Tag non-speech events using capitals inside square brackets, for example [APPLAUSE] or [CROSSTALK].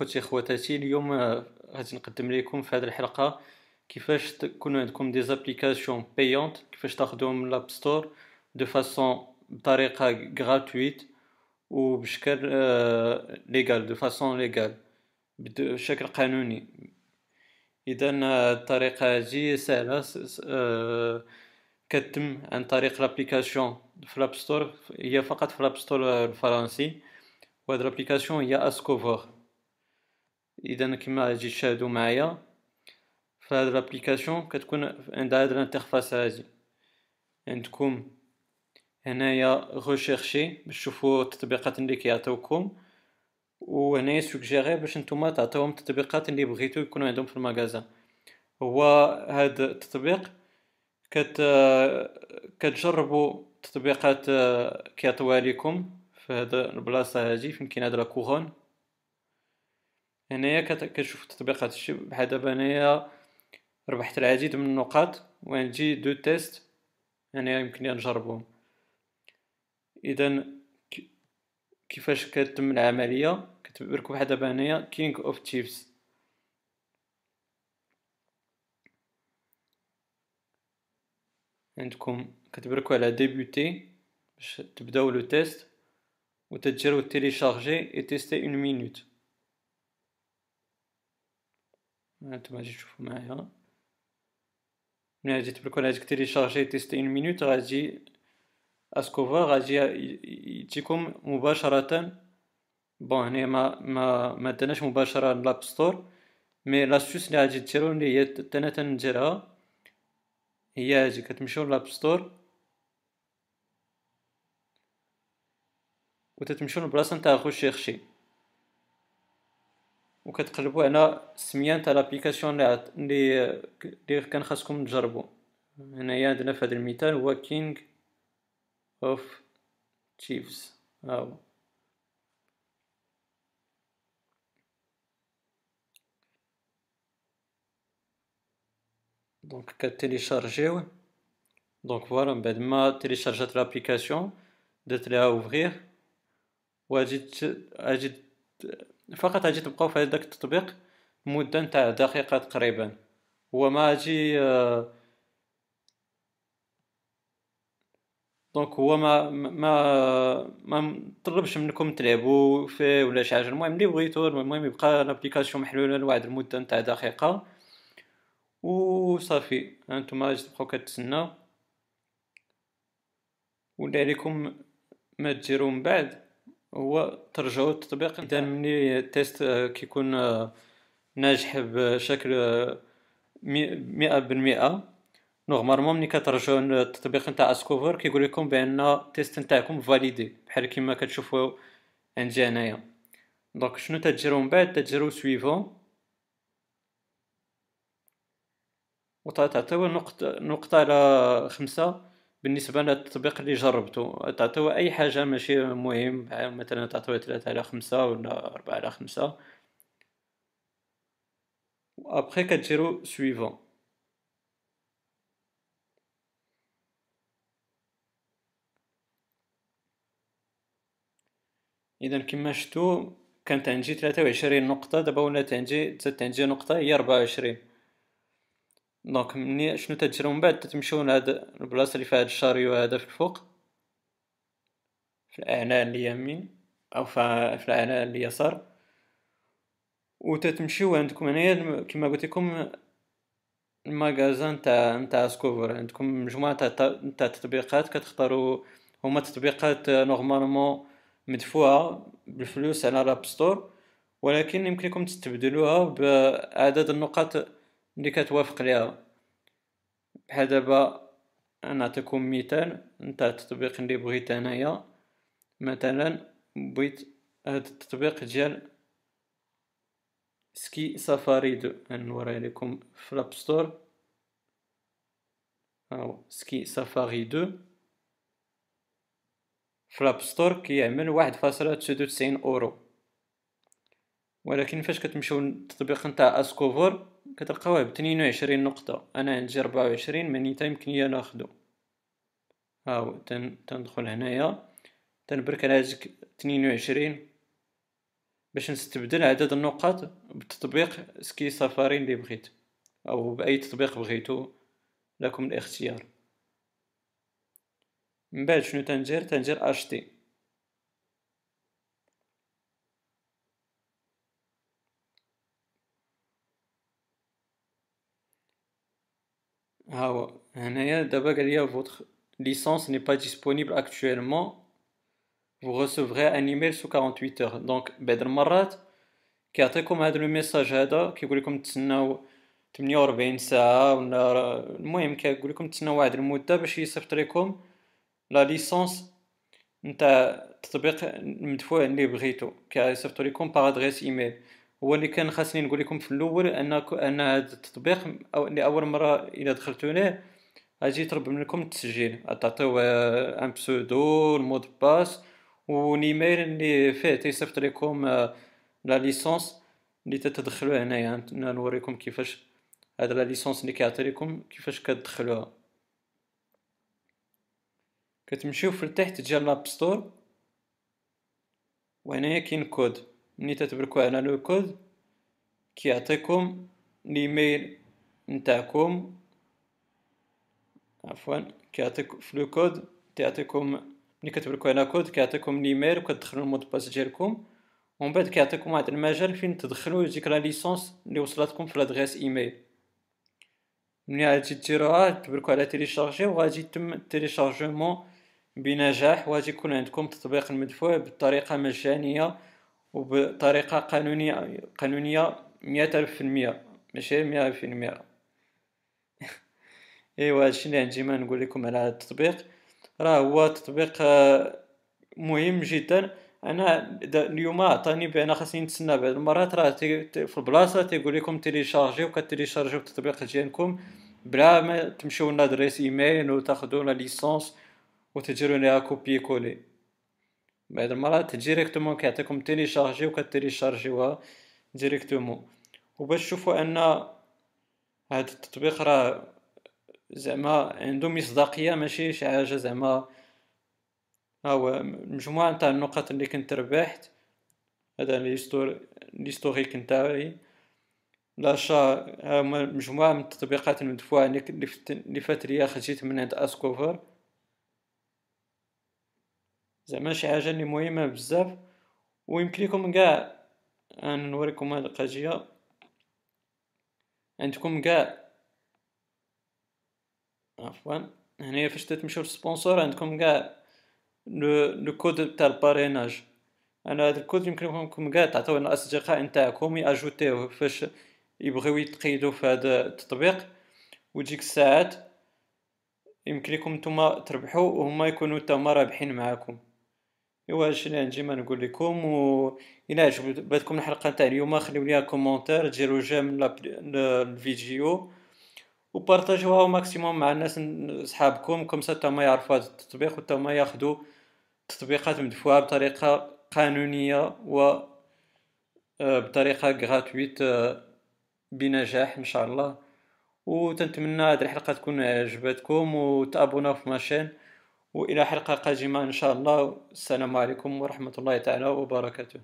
خوتي خواتاتي اليوم آه، غادي نقدم لكم في هذه الحلقة كيفاش تكون عندكم des applications payantes كيفاش تاخذوهم من l'App Store de façon بطريقة gratuite وبشكل légale de façon légale بشكل قانوني. إذا الطريقة هذه سهلة آه، كتم عن طريق l'application في l'App Store هي فقط في l'App Store الفرنسي وهاد l'application هي Askovore إذا كما غادي تشاهدوا معايا في هاد l'application كتكون عندها هاد l'interface هادي. عندكم هنايا rechercher باش تشوفوا التطبيقات اللي كيعطيوكم وهنايا suggérer باش نتوما تعطيوهم التطبيقات اللي بغيتو يكونوا عندهم في ال magasin هو هاد التطبيق كت كتجربوا التطبيقات كيعطيوها لكم في هاد البلاصة هادي فين كاين هاد لا هنايا كتشوف التطبيقات بحال دابا انايا ربحت العديد من النقاط وعندي deux tests هنايا يمكن نجربهم إذا كيفاش كتم العملية؟ كتبركو بحال دابا هنايا King of Thieves عندكم كتبركو على débuter باش تبداو le test وتتجرو télécharger et tester une minute هانتوما غادي تشوفو معايا ملي غادي تبركو على هاديك télécharger tester une minute غادي Askovore غادي يجيكم مباشرة bon هنايا ما ما ما داناش مباشرة l'App Store mais l'astuce اللي غادي ديرو هي أنا تنديرها هي هادي كتمشيو l'App Store وتتمشيو للبلاصه نتاع rechercher وكتقلبوا على السميه نتاع l'application اللي اللي كان خاصكم تجربوا. هنايا عندنا في هذا المثال هو King of Thieves هاهو donc كتيليشارجيوه donc voilà من بعد ما تيليشارجات l'application درت ليها ouvrir وغادي غادي فقط غادي تبقاو في هذاك التطبيق مدة نتاع دقيقة تقريبا هو ما غادي donc هو ما ما ما مطلبش منكم تلعبوا فيه ولا شي حاجة. المهم اللي بغيتو المهم يبقى l'application محلولة لواحد المدة نتاع دقيقة. وصافي غادي تبقاو كتسناو واللي عليكم ما ديروا من بعد. هو ترجعوا التطبيق اذا ملي le test كيكون ناجح بشكل مئة بالمئة normalement ملي كترجعوا التطبيق نتاع Askovore كيقول لكم بأن le test نتاعكم validé بحال كيما كتشوفوا عندي أنايا. donc شنو تديروا من بعد؟ تديروا suivant وتعطيو نقطة نقطة على خمسة. بالنسبة للتطبيق اللي جربته تعطيو أي حاجة ماشي مهم مثلا تعطيو ثلاثة على خمسة ولا أربعة على خمسة. وأبخي كديرو سويفون اذا كما شفتو كانت عندي ثلاثة وعشرين نقطة دابا ولات عندي زادت عندي نقطة هي ربعة وعشرين. donc مني. شنو تديرو من بعد؟ تتمشيو لهاد البلاصة اللي فيها هاد ال chariot هذا في الفوق. في الأعلى اليمين أو في الأعلى اليسار وتتمشيو عندكم هنايا كما قلت لكم ال magasin نتاع نتاع Askovore عندكم مجموعة نتاع التطبيقات كتختاروا هما تطبيقات normalement مدفوعة بالفلوس على l'App Store. ولكن يمكن لكم تستبدلوها بعدد النقاط اللي كتوافق ليها. بحال دابا نعطيكم مثال نتاع التطبيق اللي بغيت انايا مثلا بغيت هاد التطبيق ديال Ski Safari deux. نوريه لكم في l'App Store. هاو Ski Safari deux. في l'App Store كيعمل واحد فاصلة تسعود وتسعين أورو. ولكن فاش كتمشيو للتطبيق نتاع Askovore كتلقاوه بتنين وعشرين نقطة. أنا عندي ربعة وعشرين مانيتا يمكن ليا ناخدو. هاو تن تندخل هنايا. تنبرك على هاديك تنين وعشرين. باش نستبدل عدد النقاط بتطبيق Ski Safari اللي بغيت. أو بأي تطبيق بغيتو لكم الاختيار. من بعد شنو تندير تندير اشتي ها هو هنايا دابا قال votre licence n'est pas disponible actuellement. Vous recevrez un email sous 48 heures. Donc بعد المرات كيعطيكم هذا الميساج هذا كيقول لكم تسناو 48 ساعة ولا المهم كيقول لكم تسناو واحد المدة باش يصيفط لكم la licence نتاع التطبيق المدفوع اللي بغيتو كيصيفطو لكم par adresse email هو اللي كان خاصني نقول لكم في الأول أن أن هذا التطبيق أو لاول مرة إلى دخلتو ليه غادي يطلب منكم التسجيل. تعطيو ان بسودو المود باس ونيميل اللي فيه تيصيفط لكم la licence اللي تتدخلوه هنايا. نوريكم كيفاش هاد la licence اللي كيعطي لكم كيفاش كتدخلوها. كتمشيو في التحت ديال ل App Store وهنايا كاين كود ملي تتبركو على le code كيعطيكم الإيميل نتاعكم. عفوا كيعطيك في le code كيعطيكم ملي كتبركو على كود كيعطيكم الإيميل وكتدخلوا ال mot de passe ديالكم ومن بعد كيعطيكم واحد المجال فين تدخلوا ديك la licence اللي وصلتكم في l'adresse email. ملي غادي ديروها تبركو على télécharger وغادي يتم ال téléchargement بنجاح وغادي يكون عندكم تطبيق المدفوع بطريقة مجانية. وبطريقة قانونية قانونية مئة ألف في المئة ماشي؟ مئة في المئة [LAUGHS] إيوا هادشي اللي عندي ما نقول لكم على هذا التطبيق. راه هو تطبيق آه، مهم جدا. أنا اليوم عطاني بأن خاصني نتسنى بعض المرات. راه في البلاصة تيقول لكم télécharger وكتيليشارجيو التطبيق ديالكم بلا ما تمشيو l'adresse email وتاخذوا licence وتديروا ليها copier coller. بعض المرات directement كيعطيكم télécharger وكتيليشارجيوها directement وباش تشوفوا أن هاد التطبيق راه زعما عنده مصداقية ماشي شي حاجة زعما هو مجموعة نتاع النقط اللي كنت ربحت. هذا ليستوريك نتاعي. لاشا مجموعة من التطبيقات المدفوعة اللي فات ليا خديت من عند اسكوفر زعما شي حاجة اللي مهمة بزاف ويمكن كاع أنا نوريكم هاد القضية. عندكم كاع عفوا هنايا فاش تتمشيو لل sponsor عندكم كاع le code تاع ال parrainage. أنا هاد الكود يمكن لكم كاع تعطيو الاصدقاء نتاعكم ياجوتيوه فاش يبغيو يتقيدوا في هذا التطبيق. وديك الساعات يمكن لكم نتوما تربحوا وهما يكونوا تما رابحين معاكم. ايوا اللي عندي ما نقول لكم و إلى عجبتكم الحلقة تاع اليوم خليو ليها commentaire ديروا j'aime الفيديو وبارطاجوها maximum مع الناس صحابكم comme ça ما يعرفوا هذا التطبيق وتا ما ياخذوا تطبيقات مدفوعة بطريقة قانونية و آه، بطريقة gratuite آه، بنجاح إن شاء الله. وتنتمنى هذه الحلقة تكون عجبتكم وتابونا في ma chaîne. وإلى حلقة قادمة إن شاء الله. السلام عليكم ورحمة الله تعالى وبركاته.